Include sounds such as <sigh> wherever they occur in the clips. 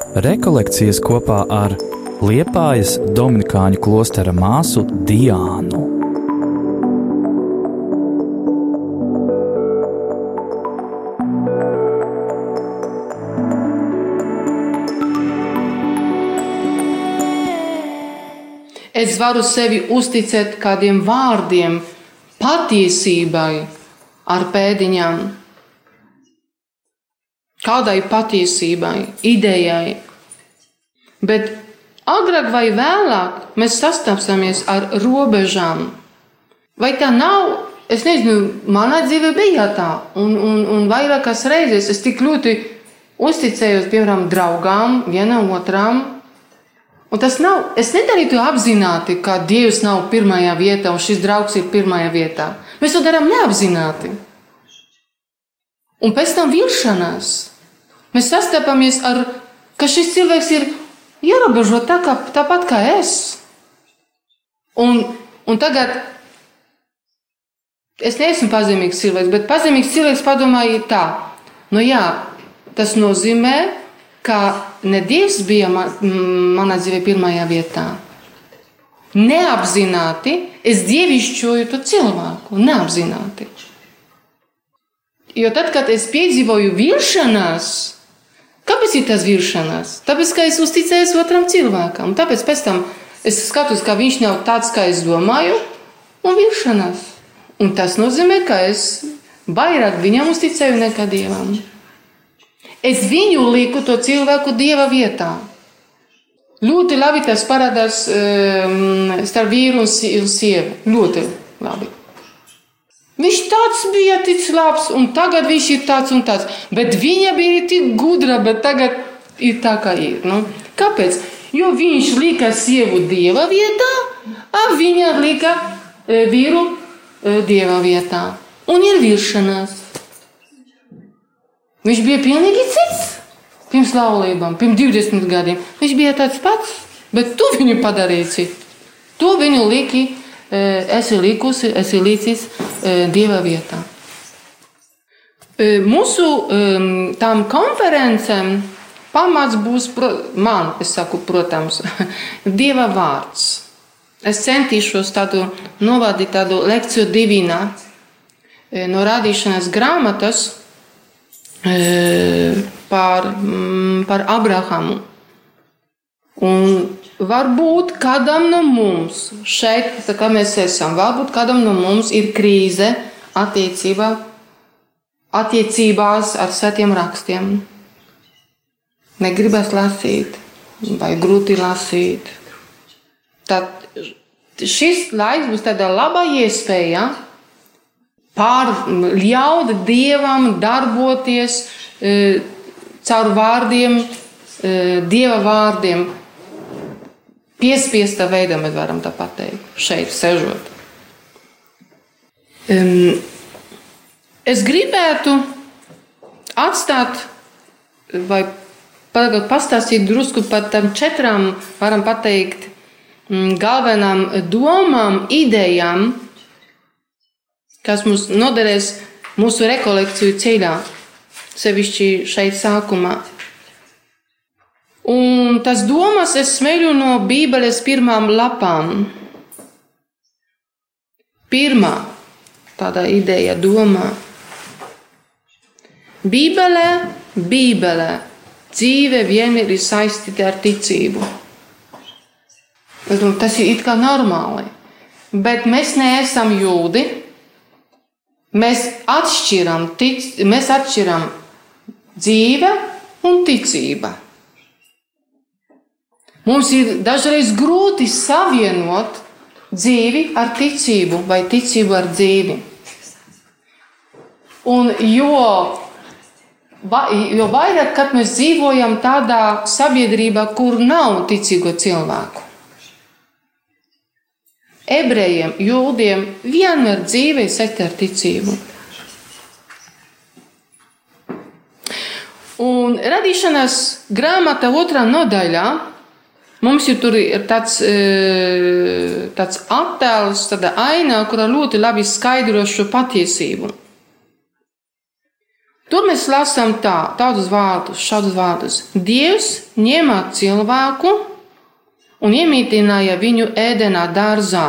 Rekolekcijas kopā ar Liepājas Dominikāņu klostera māsu Diānu. Es varu sevi uzticēt kādiem vārdiem, patiesībai ar pēdiņām, kādai patiesībai, idejai. Bet agrāk vai vēlāk mēs sastapsimies ar robežām. Vai tā nav? Es nezinu, manā dzīvē bija tā, un, un, un vairākas reizes es tik ļoti uzticējos, piemēram, draugām, vienam otram. Un tas nav, es nedarīju to apzināti, ka Dievs nav pirmajā vietā un šis draugs ir pirmajā vietā. Mēs to darām neapzināti. Un pēc tam vilšanās mēs sastopamies ar, ka šis cilvēks ir ierobežots tā kā, tāpat kā es. Un, un tagad es neesmu pazemīgs cilvēks, bet pazemīgs cilvēks padomāja tā, nu jā, tas nozīmē, ka ne Dievs bija man, manā dzīvē pirmajā vietā. Neapzināti es dievišķoju to cilvēku, neapzināti. Jo tad, kad es piedzīvoju vilšanās, kāpēc ir tas vilšanās? Tāpēc, ka es uzticējos otram cilvēkam. Tāpēc pēc tam es skatos, ka viņš nav tāds, kā es domāju, un vilšanās. Un tas nozīmē, ka es vairāk viņam uzticēju nekā dievam. Es viņu lieku to cilvēku dieva vietā. Ļoti labi tas parādās um, starp vīru un sievu. Ļoti labi. Viņš tāds bija tik labs, un tagad viņš ir tāds un tāds. Bet viņa bija tik gudra, bet tagad ir tā, kā ir. Nu, kāpēc? Jo viņš lika sievu dieva vietā, a viņa lika e, vīru e, dieva vietā. Un ir vilšanās. Viņš bija pilnīgi cits pirms laulībām, pirms 20 gadiem. Viņš bija tāds pats, bet tu viņu padarīji citu. Tu viņu liki, esi likusi, esi licis dieva vietā. Mūsu tām konferencēm pamats būs man, es saku, protams, <laughs> dieva vārds. Es centīšos tādu novadīt tādu lekciju divīnā no radīšanas grāmatas par, mm, par Abrahamu. Un varbūt kādam no mums šeit, kā mēs esam, varbūt kādam no mums ir krīze attiecībā, attiecībās ar svētiem rakstiem. Negribas lasīt, vai grūti lasīt. Tad šis laiks būs tāda laba iespēja pārļaut dievam darboties e, caur vārdiem, e, dieva vārdiem. Piespiesta veidā mēs varam tā pateikt, šeit sežot. Es gribētu atstāt vai pastāstīt drusku par tām četrām, varam pateikt, galvenām domām, idejām, kas mums noderēs mūsu rekolekciju ceļā, sevišķi šeit sākumā. Un tas domas es smeļu no Bībeles pirmām lapām. Pirmā tāda ideja, doma. Bībelē, Bībelē, dzīve vienmēr ir saistīta ar ticību. Tas ir it kā normāli. Bet mēs neesam jūdi, Mēs atšķiram, tic, mēs atšķiram dzīve un ticība. Mums ir dažreiz grūti savienot dzīvi ar ticību vai ticību ar dzīvi. Un jo, jo vairāk, mēs dzīvojam tādā sabiedrībā, kur nav ticīgo cilvēku, ebrejiem, jūdiem vienmēr dzīve ir sekta ar ticību. Un radīšanas grāmata otrā nodaļā mums ir tur ir tāds, e, tāds attēls, tāda aina, kura ļoti labi skaidro šo patiesību. Tur mēs lasām tā, tādus vārdus, šādus vārdus. Dievs ņēma cilvēku un iemītināja viņu ēdenā dārzā,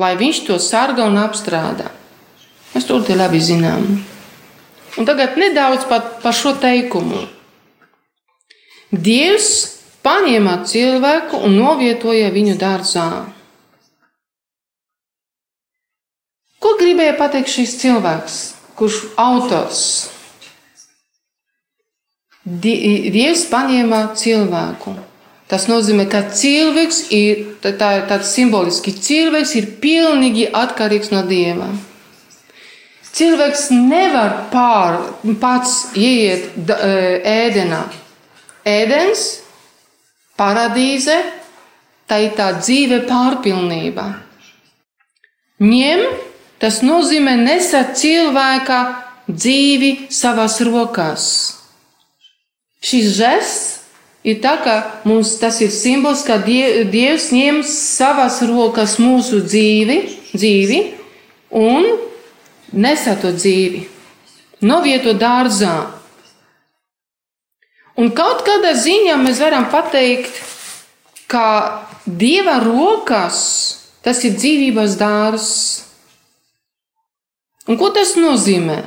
lai viņš to sarga un apstrādā. Mēs to labi zinām. Un tagad nedaudz par, par šo teikumu. Dievs paņēma cilvēku un novietoja viņu dārzā. Ko gribēja pateikt šis cilvēks, kurš autors? Dievs paņēma cilvēku. Tas nozīmē, ka cilvēks ir tā, tā, tāds simboliski. Cilvēks ir pilnīgi atkarīgs no Dieva. Cilvēks nevar pār, pats ieiet ēdenā. Ēdens, paradīze, tā ir tā dzīve pārpilnība. Ņem, tas nozīmē nesat cilvēka dzīvi savās rokās. Šis žests ir tā, ka mums tas ir simbols, ka Dievs ņem savas rokas mūsu dzīvi, dzīvi un nesa to dzīvi, novieto dārzā. Un kaut kādā ziņā mēs varam pateikt, ka Dieva rokas tas ir dzīvības dārzs. Un ko tas nozīmē?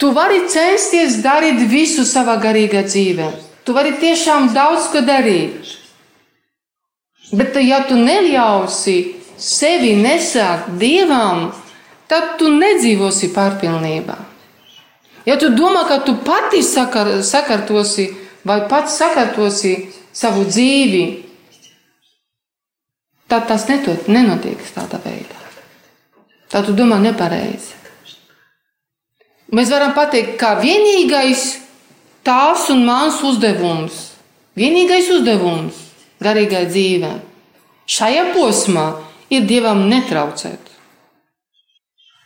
Tu vari censties darīt visu savā garīgā dzīvē. Tu vari tiešām daudz ko darīt. Bet, ja tu neļausi sevi nesākt dievam, tad tu nedzīvosi pārpilnībā. Ja tu domā, ka tu pati sakar, sakārtosi vai pats sakārtosi savu dzīvi, tad tas nenotiek tādā veidā. Tad tu domā nepareizi. Mēs varam pateikt, ka vienīgais tās un mans uzdevums, vienīgais uzdevums garīgai dzīvē šajā posmā ir Dievam netraucēt.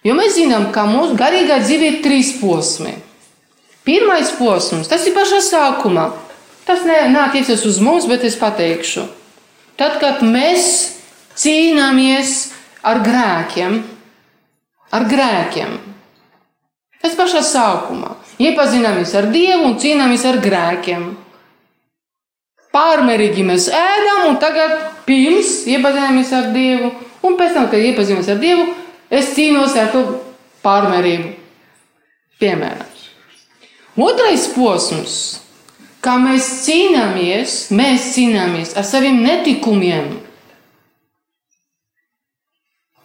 Jo mēs zinām, ka mūsu garīgā dzīve ir trīs posmi. Pirmais posms, tas ir pašā sākumā. Tas neatiecas uz mums, bet es pateikšu. Tad, kad mēs cīnāmies ar grēkiem, ar grēkiem, Tas pašā sākumā. Iepazināmies ar Dievu un cīnāmies ar grēkiem. Pārmērīgi mēs ēdam, un tagad pirms iepazināmies ar Dievu, un pēc tam, kad iepazināmies ar Dievu, es cīnos ar to pārmērību. Piemēram, otrais posms, kā mēs cīnāmies, mēs cīnāmies ar saviem netikumiem.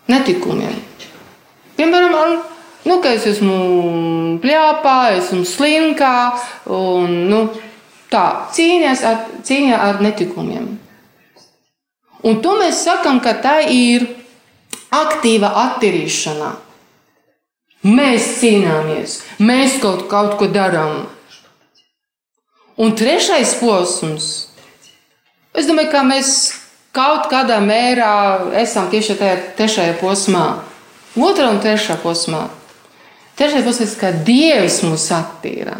Netikumiem. Piemēram, nu, ka es esmu pļāpā, esmu slinkā un nu, tā cīnās ar, cīņā ar netikumiem. Un to mēs sakām, ka tā ir aktīva attīrīšana. Mēs cīnāmies, mēs kaut, kaut ko darām. Un trešais posms, es domāju, ka mēs kaut kādā mērā esam tieši tajā trešajā posmā, otrā un trešā posmā. Trešais puses, ka Dievs mūs attīra.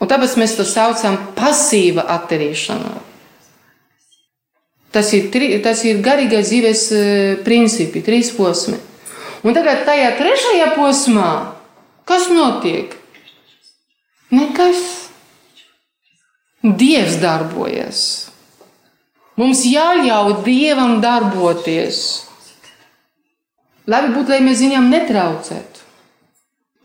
Un tāpēc mēs to saucam par pasīva attīrīšanu. Tas ir, tri, tas ir garīgais dzīves e, principi, trīs posmi. Un tagad tajā trešajā posmā, kas notiek? Nekas. Dievs darbojas. Mums jāļauj Dievam darboties. Labi būtu, lai mēs viņam netraucētu.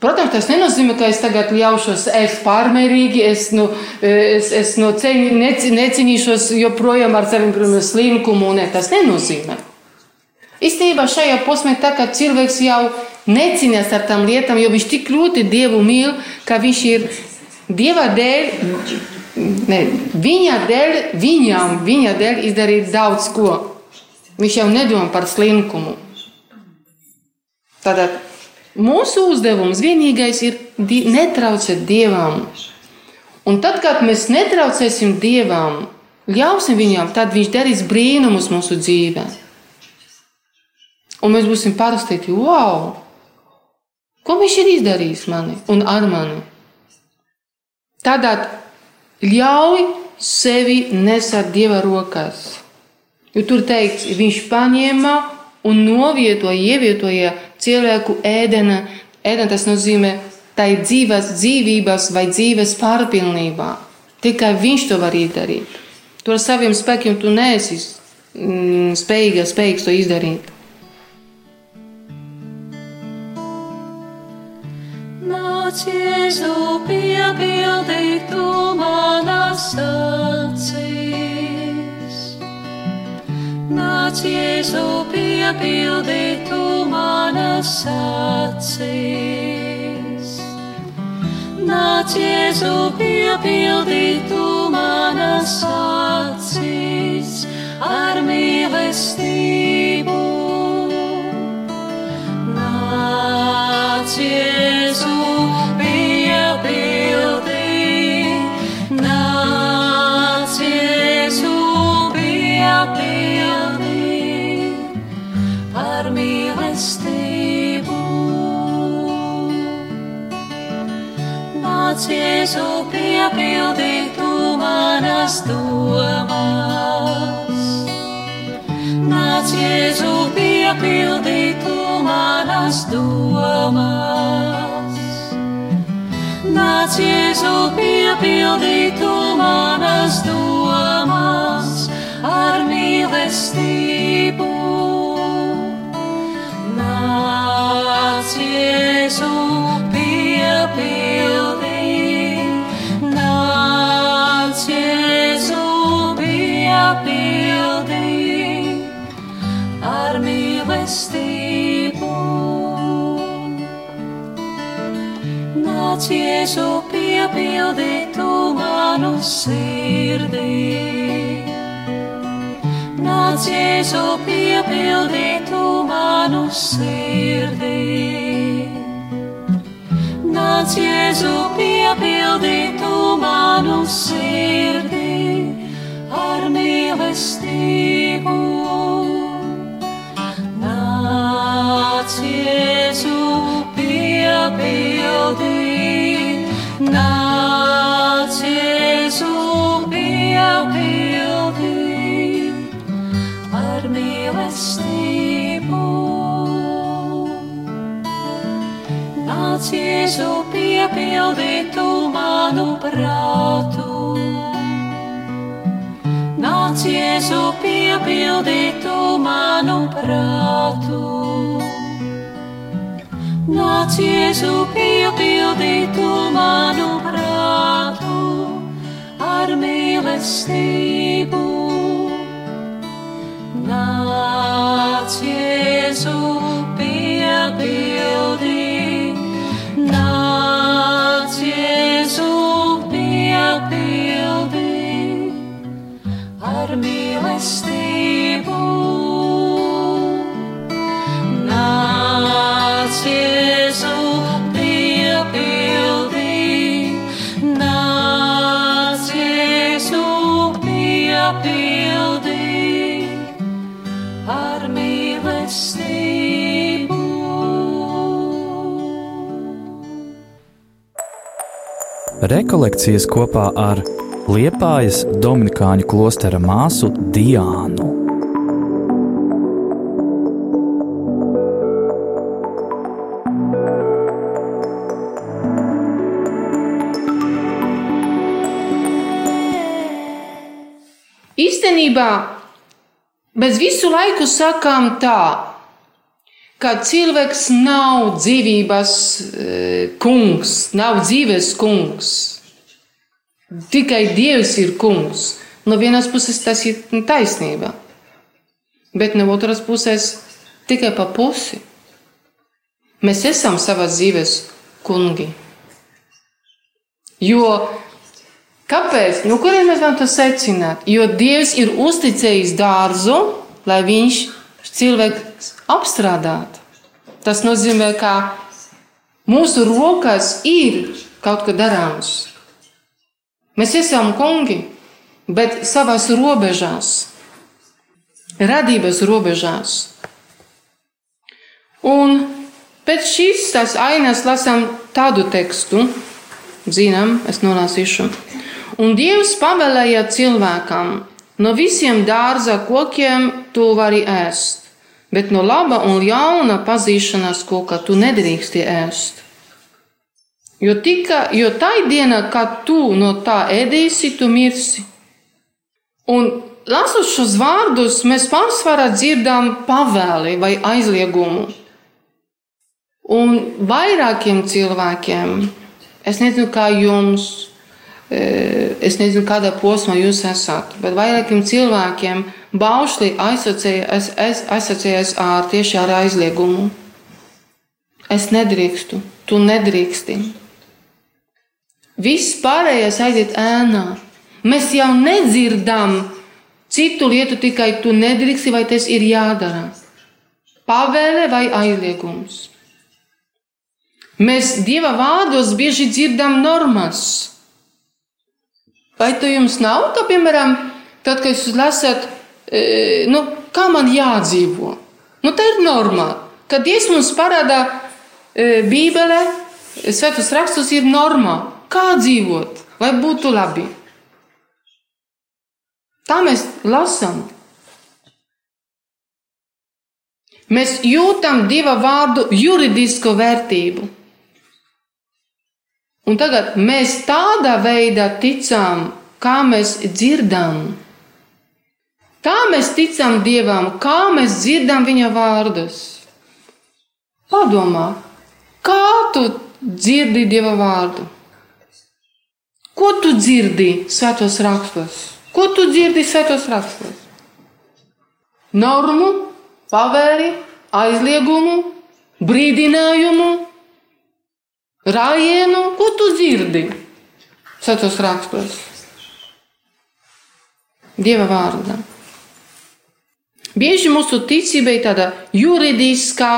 Protams, tas nenozīmē, ka es tagad ļaušos ēst pārmērīgi, es, nu, es, es no ceļ, nec, necīnīšos joprojām ar saviem slimkumu. Ne, tas nenozīmē. Īstenībā šajā posmā tā, ka cilvēks jau necīnās ar tām lietām, jo viņš tik ļoti Dievu mīl, ka viņš ir Dieva dēļ, ne, viņa dēļ, viņam, viņa dēļ izdarīt daudz ko. Viņš jau nedomā par slimkumu. Tātad Mūsu uzdevums vienīgais ir netraucēt dievam. Un tad, kad mēs netraucēsim dievam, ļausim viņam, tad viņš darīs brīnumus mūsu dzīvē. Un mēs būsim pārsteigti, wow! Ko viņš ir izdarījis mani un ar mani? Tādā ļauj sevi nesat dieva rokās. Jo tur teikts, viņš paņēma un novietoja, ievietoja cilvēku ēdena. Ēdena tas nozīmē tai dzīves, dzīvības vai dzīves pārpilnībā. Tikai viņš to var izdarīt. Tu ar saviem spēkiem tu neesi mm, spējīga, spējīgs to izdarīt. Nāc, Jēzu, piepildī tu manas acīs. Nāc, Jēzu, piepildī tu manas acīs. Nāc, Jēzu, piepildī tu manas acīs ar mīlestību. Nāc, Jēzu, piepildī, Nāc, Jēzu, piepildī tu manas domas. Nāc, Jēzu, piepildī tu manas domas. Nāc, Jēzu, piepildī tu manas domas ar mīlestību. Nāc, Jēzu, piepildī, mīlestību. Nāc, Jēzu, piepildī tu manu sirdī. Nāc, Jēzu, piepildī tu manu sirdī. Nāc, Jēzu, piepildī tu manu sirdī ar mīlestību. Nāc, Jēzu, piepildī, nāc, Jēzu, piepildī ar mīlestību. Nāc, Jēzu, piepildī tu manu prātu. Nāc, Jēzu, piepildī tu manu prātu. Nāc, Jēzu, piepildī tu manu prātu ar mīlestību. Nāc, Jēzu, piepildī, nāc, Jēzu, piepildī ar mīlestību. Rekolekcijas kopā ar Liepājas Dominikāņu klostera māsu Diānu. Īstenībā mēs visu laiku sakām tā, ka cilvēks nav dzīvības eh, kungs, nav dzīves kungs. Tikai Dievs ir kungs. No vienas puses tas ir taisnība, bet no otras puses tikai pa pusi. Mēs esam savas dzīves kungi. Jo kāpēc? No kuriem mēs varam to secināt? Jo Dievs ir uzticējis dārzu, lai viņš cilvēks apstrādātu. Tas nozīmē, ka mūsu rokās ir kaut kas darāms. Mēs esam kungi, bet savās robežās, radības robežās. Un pēc šīs tās ainas lasām tādu tekstu, zinām, es nolasīšu. Un Dievs pavēlēja cilvēkam, no visiem dārza kokiem tu vari ēst, bet no laba un ļauna pazīšanas koka tu nedrīksti ēst. Jo, tika, jo tai dienā, kad tu no tā ēdīsi, tu mirsi. Un lasot šos vārdus, mēs pārsvarā dzirdam pavēli vai aizliegumu. Un vairākiem cilvēkiem, es nezinu, kā jums, e, es nezinu, kādā posmā jūs esat, bet vairākiem cilvēkiem baušļi asociējas, asociējas ar tieši ar aizliegumu. Es nedrīkstu, tu nedrīksti. Viss pārējais aiziet ēnā. Mēs jau nedzirdam citu lietu, tikai tu nedrīksti, vai tas ir jādara. Pavēle vai aizliegums. Mēs Dieva vārdos bieži dzirdam normas. Vai tu jums nav, ka, piemēram, tad, kad jūs lasat, nu, kā man jādzīvo? Nu, tā ir norma. Kad Dievs mums parāda Bībele, Svētus rakstus ir norma, kā dzīvot, lai būtu labi. Tā mēs lasām. Mēs jūtam dieva vārdu juridisko vērtību. Un tagad mēs tādā veidā ticam, kā mēs dzirdam. Tā mēs ticam Dievam, kā mēs dzirdam Viņa vārdus. Padomā, kā tu dzirdi Dieva vārdu? Ko tu dzirdi svētos rakstos? Ko tu dzirdi svētos rakstos? Normu, pavēli, aizliegumu, brīdinājumu, rājienu, ko tu dzirdi svētos rakstos? Dieva vārdā. Bieži mūsu ticība ir tāda juridiskā,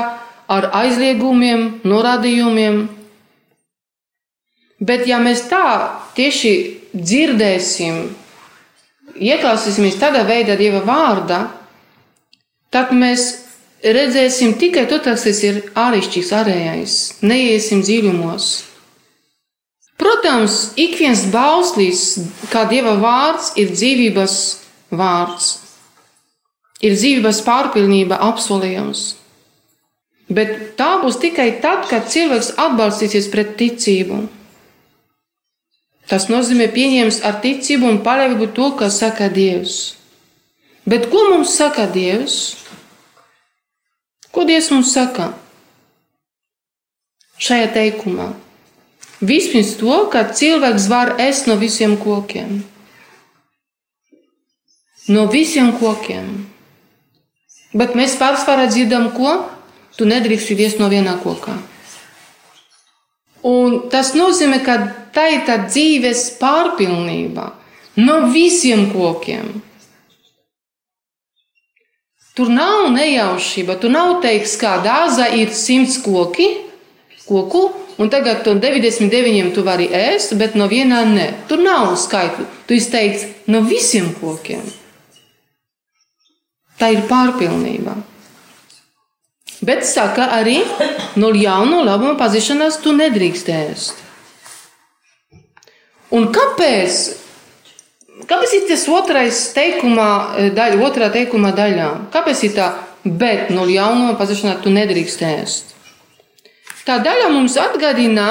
ar aizliegumiem, norādījumiem. Bet, ja mēs tā tieši dzirdēsim, ieklausīsimies tādā veidā Dieva vārdā, tad mēs redzēsim tikai to, kas ir āršķirīgs, ārējais, neiesim dziļumos. Protams, ik viens bauslis, kā Dieva vārds, ir dzīvības vārds, ir dzīvības pārpilnība, apsolījums. Bet tā būs tikai tad, kad cilvēks atbalstīsies pret ticību. Tas nozīmē pieņemt ar ticību un paļāvību to, ko saka Dievs. Bet ko mums saka Dievs? Ko Dievs mums saka? Šajā teikumā. Vispirms to, ka cilvēks var ēst no visiem kokiem. No visiem kokiem. Bet mēs pārsvarā dzirdam, ko? Tu nedrīkst iet no vienā kokā. Un tas nozīmē, ka tā ir tā dzīves pārpilnība no visiem kokiem. Tur nav nejaušība. Tur nav teiks, kā dārzā ir simts koki, koku, un tagad to 99 tu vari ēst, bet no vienā ne. Tur nav skaitļu. Tu izteici no visiem kokiem. Tā ir pārpilnība. Bet saka arī, no ļauna labuma pazīšanās tu nedrīkst ēst. Un kāpēc? Kāpēc ir tas otrais teikumā, daļa, otrā teikumā daļā? Kāpēc ir tā, bet no ļaunuma pazīšanās tu nedrīkst ēst? Tā daļa mums atgādina,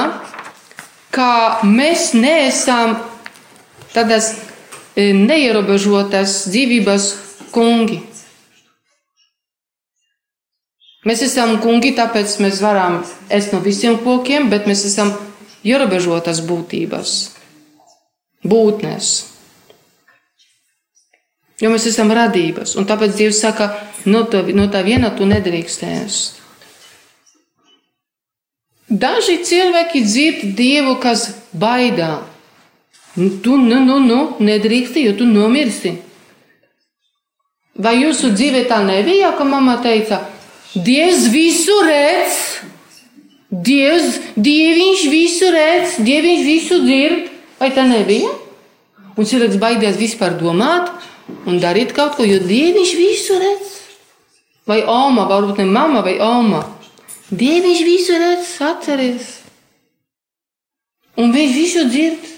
ka mēs neesam tādas neierobežotas dzīvības kungi. Mēs esam kungi, tāpēc mēs varam ēst no visiem kokiem, bet mēs esam ierobežotas būtības, būtnes. Jo mēs esam radības, un tāpēc Dievs saka, no, tā, no tā viena tu nedrīkst ēst. Daži cilvēki dzird Dievu, kas baidā. Nu, tu nu, nu, nu, nedrīksti, jo tu nomirsi. Vai jūsu dzīvē tā nebija, ka mamma teica, Dievs visu redz, Dievs, Dieviņš visu redz, Dieviņš visu dzird. Vai tā nebija? Un cilvēks baidījās vispār domāt un darīt kaut ko, jo Dieviņš visu redz. Vai oma, varbūt ne mama vai oma. Dieviņš visu redz, atceries. Un viņš visu dzird.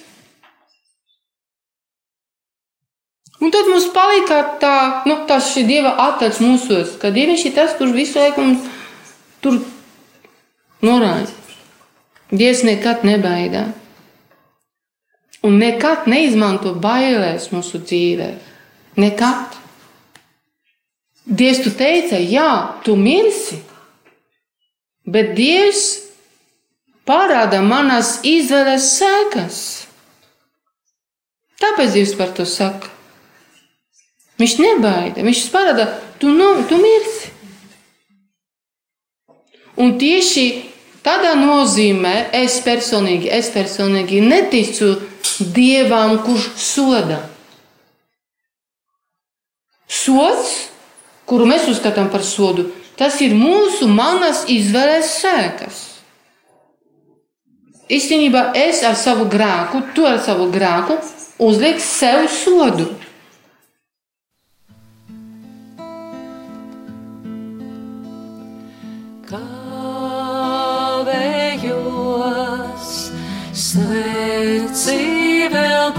Un tad mums palika tā, nu, tas šī dieva attēls mūsos, ka dievs ir tas, kurš visu laiku mums tur norāda. Dievs nekad nebaida. Un nekad neizmanto bailēs mūsu dzīvē. Nekad. Dievs, tu teici, jā, tu mirsi, bet Dievs parāda manas izvēles sekas. Tāpēc Dievs par to saka. Viņš nebaida, viņš parāda, tu, nu, tu mirsi. Un tieši tādā nozīmē es personīgi, es personīgi neticu Dievam, kurš soda. Sots, kuru mēs uzskatām par sodu, tas ir mūsu manas izvēles sēkas. Īstenībā es ar savu grēku, tu ar savu grēku uzliek sev sodu. Sveci vēl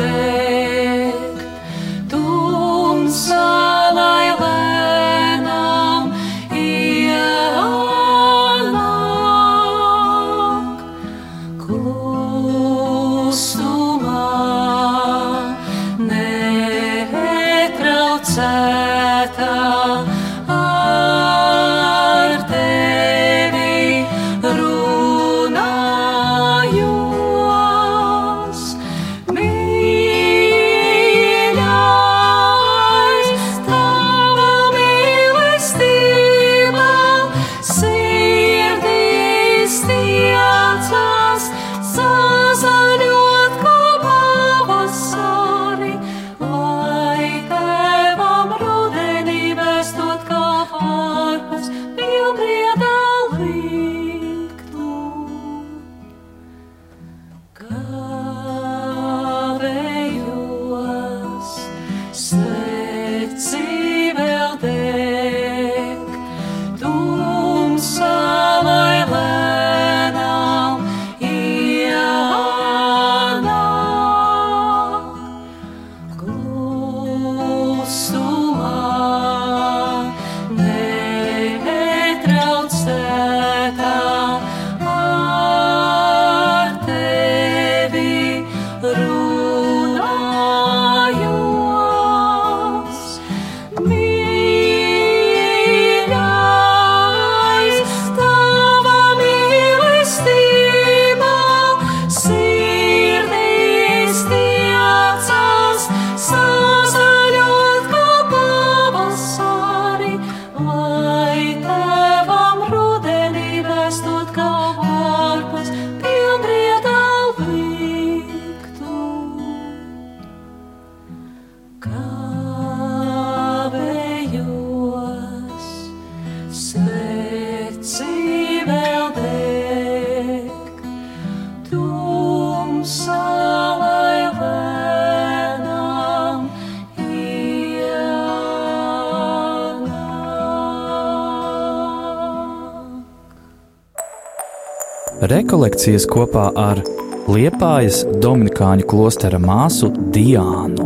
Rekolekcijas kopā ar Liepājas Dominikāņu klostera māsu Diānu.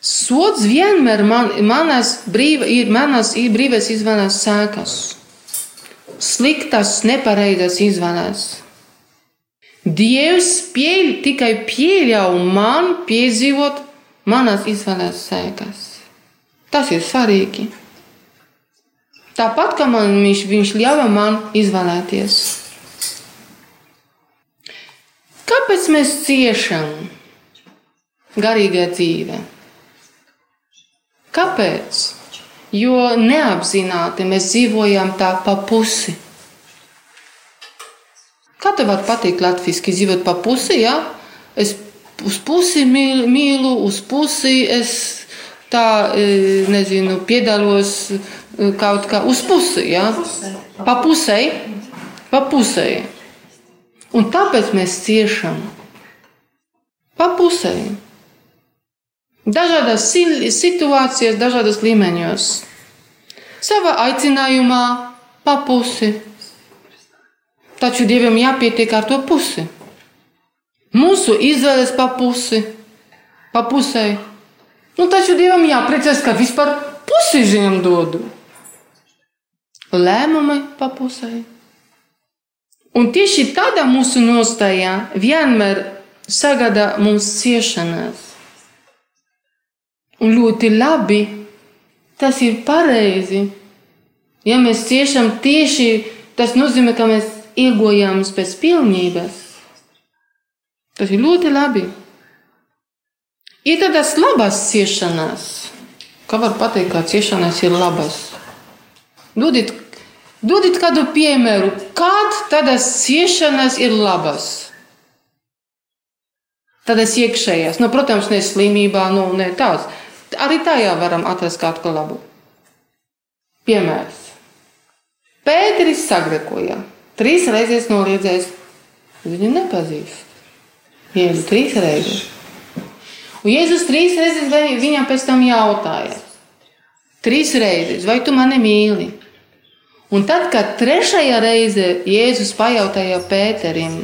Sods vienmēr man, manas brīva, ir manas brīvas izvēles sēkas. Sliktas, nepareizas izvēles. Dievs pieļ, tikai pieļauj man piedzīvot manas izvēles sēkas. Tas ir svarīgi. Tāpat kā man viņš, viņš ļāva man izvēlēties. Kāpēc mēs ciešam garīgā dzīvē? Kāpēc? Jo neapzināti mēs dzīvojam tā pa pusi. Kā tev var patikt latviešu dzīvot pa pusi? Ja? Es uz pusi mīlu, uz pusi es tā, e, nezinu, piedalos e, kaut kā uz pusi. Ja? Pa pusē, pa pusē. Un tāpēc mēs ciešam pa pusē. Dažādās si- situācijās, dažādos līmeņos. Savā aicinājumā pa pusi. Taču Dievam jāpietiek ar to pusi. Mūsu izvēles pa pusi, pa pusē. Nu, taču Dievam jāpriecājas, ka vispār pusi zem dodu. Lēmumi pa pusē. Un tieši tādā mūsu nostājā vienmēr sagada mums ciešanas. Un ļoti labi, tas ir pareizi. Ja mēs ciešam tieši, tas nozīmē, ka mēs ilgojamies pēc pilnības. Tas ir ļoti labi. Ir tādas labas ciešanas. Kā var pateikt, ka ciešanas ir labas? Dodiet, dodiet kādu piemēru, kad tādas ciešanas ir labas. Tādas iekšējās, nu, protams, ne slimībā, nu, ne tās. Arī tajā varam atrast ko labu. Piemērs. Pēteris sagrekoja. Trīs reizes noliedzējis. Viņu nepazīst. Jēzus trīs reizes. Un Jēzus trīs reizes viņam pēc tam jautāja. Trīs reizes, vai tu mani mīli? Un tad, kad trešajā reizē Jēzus pajautāja Pēterim,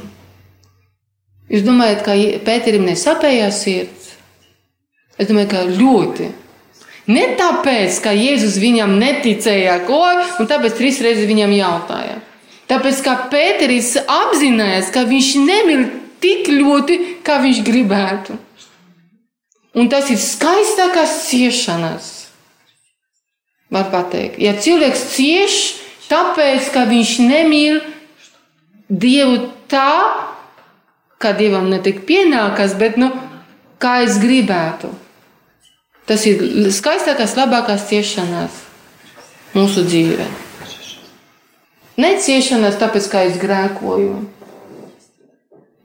jūs domājat, ka Pēterim nesapējās sirds? Es domāju, ka ļoti. Ne tāpēc, ka Jēzus viņam neticēja, ko, un tāpēc trīs reizes viņam jautāja. Tāpēc, ka Pēteris apzinājās, ka viņš nemīl tik ļoti, kā viņš gribētu. Un tas ir skaistākās ciešanas. Var teikt, ja cilvēks cieš, tāpēc, ka viņš nemīl Dievu tā, kā Dievam netik pienākas, bet nu, kā es gribētu. Tas ir skaistākās, labākās ciešanas mūsu dzīvē. Neciešanās tāpēc, ka es grēkoju,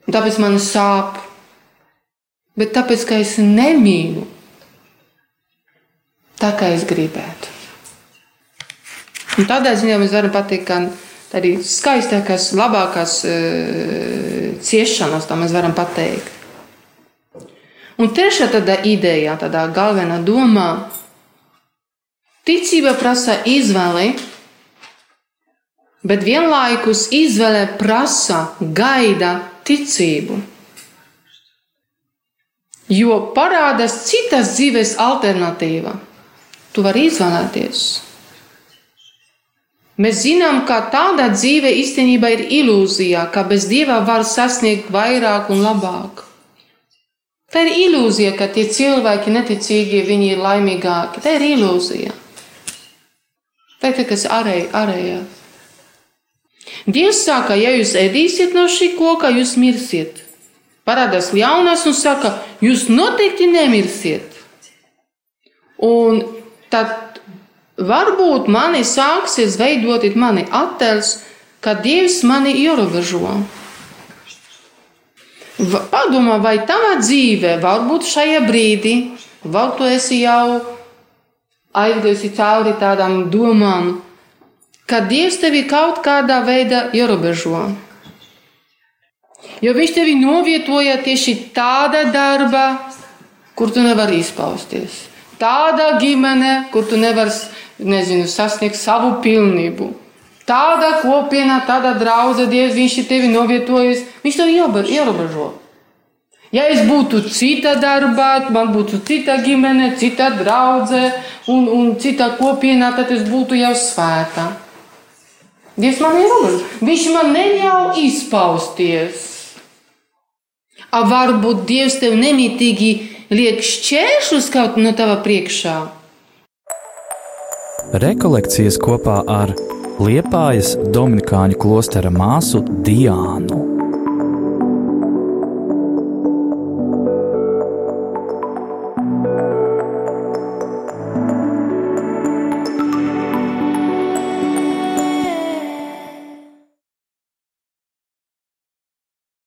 Un tāpēc man sāp. Bet tāpēc, ka es nemīlu tā, kā es gribētu. Un tādā ziņā mēs varam pateikt, ka arī skaistākās, labākās e, ciešanas, tā mēs varam pateikt. Un trešā tāda ideja, tādā galvenā domā, ticība prasa izvēli, bet vienlaikus izvēle prasa gaida ticību. Jo parādās citas dzīves alternatīva. Tu vari izvēlēties. Mēs zinām, ka tāda dzīve īstenībā ir ilūzija, ka bez dieva var sasniegt vairāk un labāk. Tā ir ilūzija, ka tie cilvēki neticīgi, viņi ir laimīgāki. Tā ir ilūzija. Tā ir kas ārēj, ārējās. Dievs saka, ja jūs ēdīsiet no šī koka, jūs mirsiet. Parādās ļaunās un saka, jūs noteikti nemirsiet. Un tad varbūt mani sāksies veidot mani attēls, ka Dievs mani ierobežo. Padomā, vai tavā dzīvē, varbūt šajā brīdī, vēl tu esi jau aizgājusi cauri tādām domām, ka Dievs tevi kaut kādā veidā ierobežo. Jo Viņš tevi novietoja tieši tādā darbā, kur tu nevari izpausties. Tādā ģimenē, kur tu nevari sasniegt savu pilnību. Tādā kopienā, tādā draudzē, Dievs viņš ir tevi novietojis, viņš tevi ierobežo. Ja es būtu cita darbā, man būtu cita ģimene, cita draudzene un, un cita kopienā, tad es būtu jau svēta. Dievs man ir robeža. Viņš man neļauj izpausties. A varbūt Dievs tev nemitīgi liek šķēršļus kaut no tava priekšā. Rekolekcijas kopā ar Liepājas Dominikāņu klostera māsu Diānu.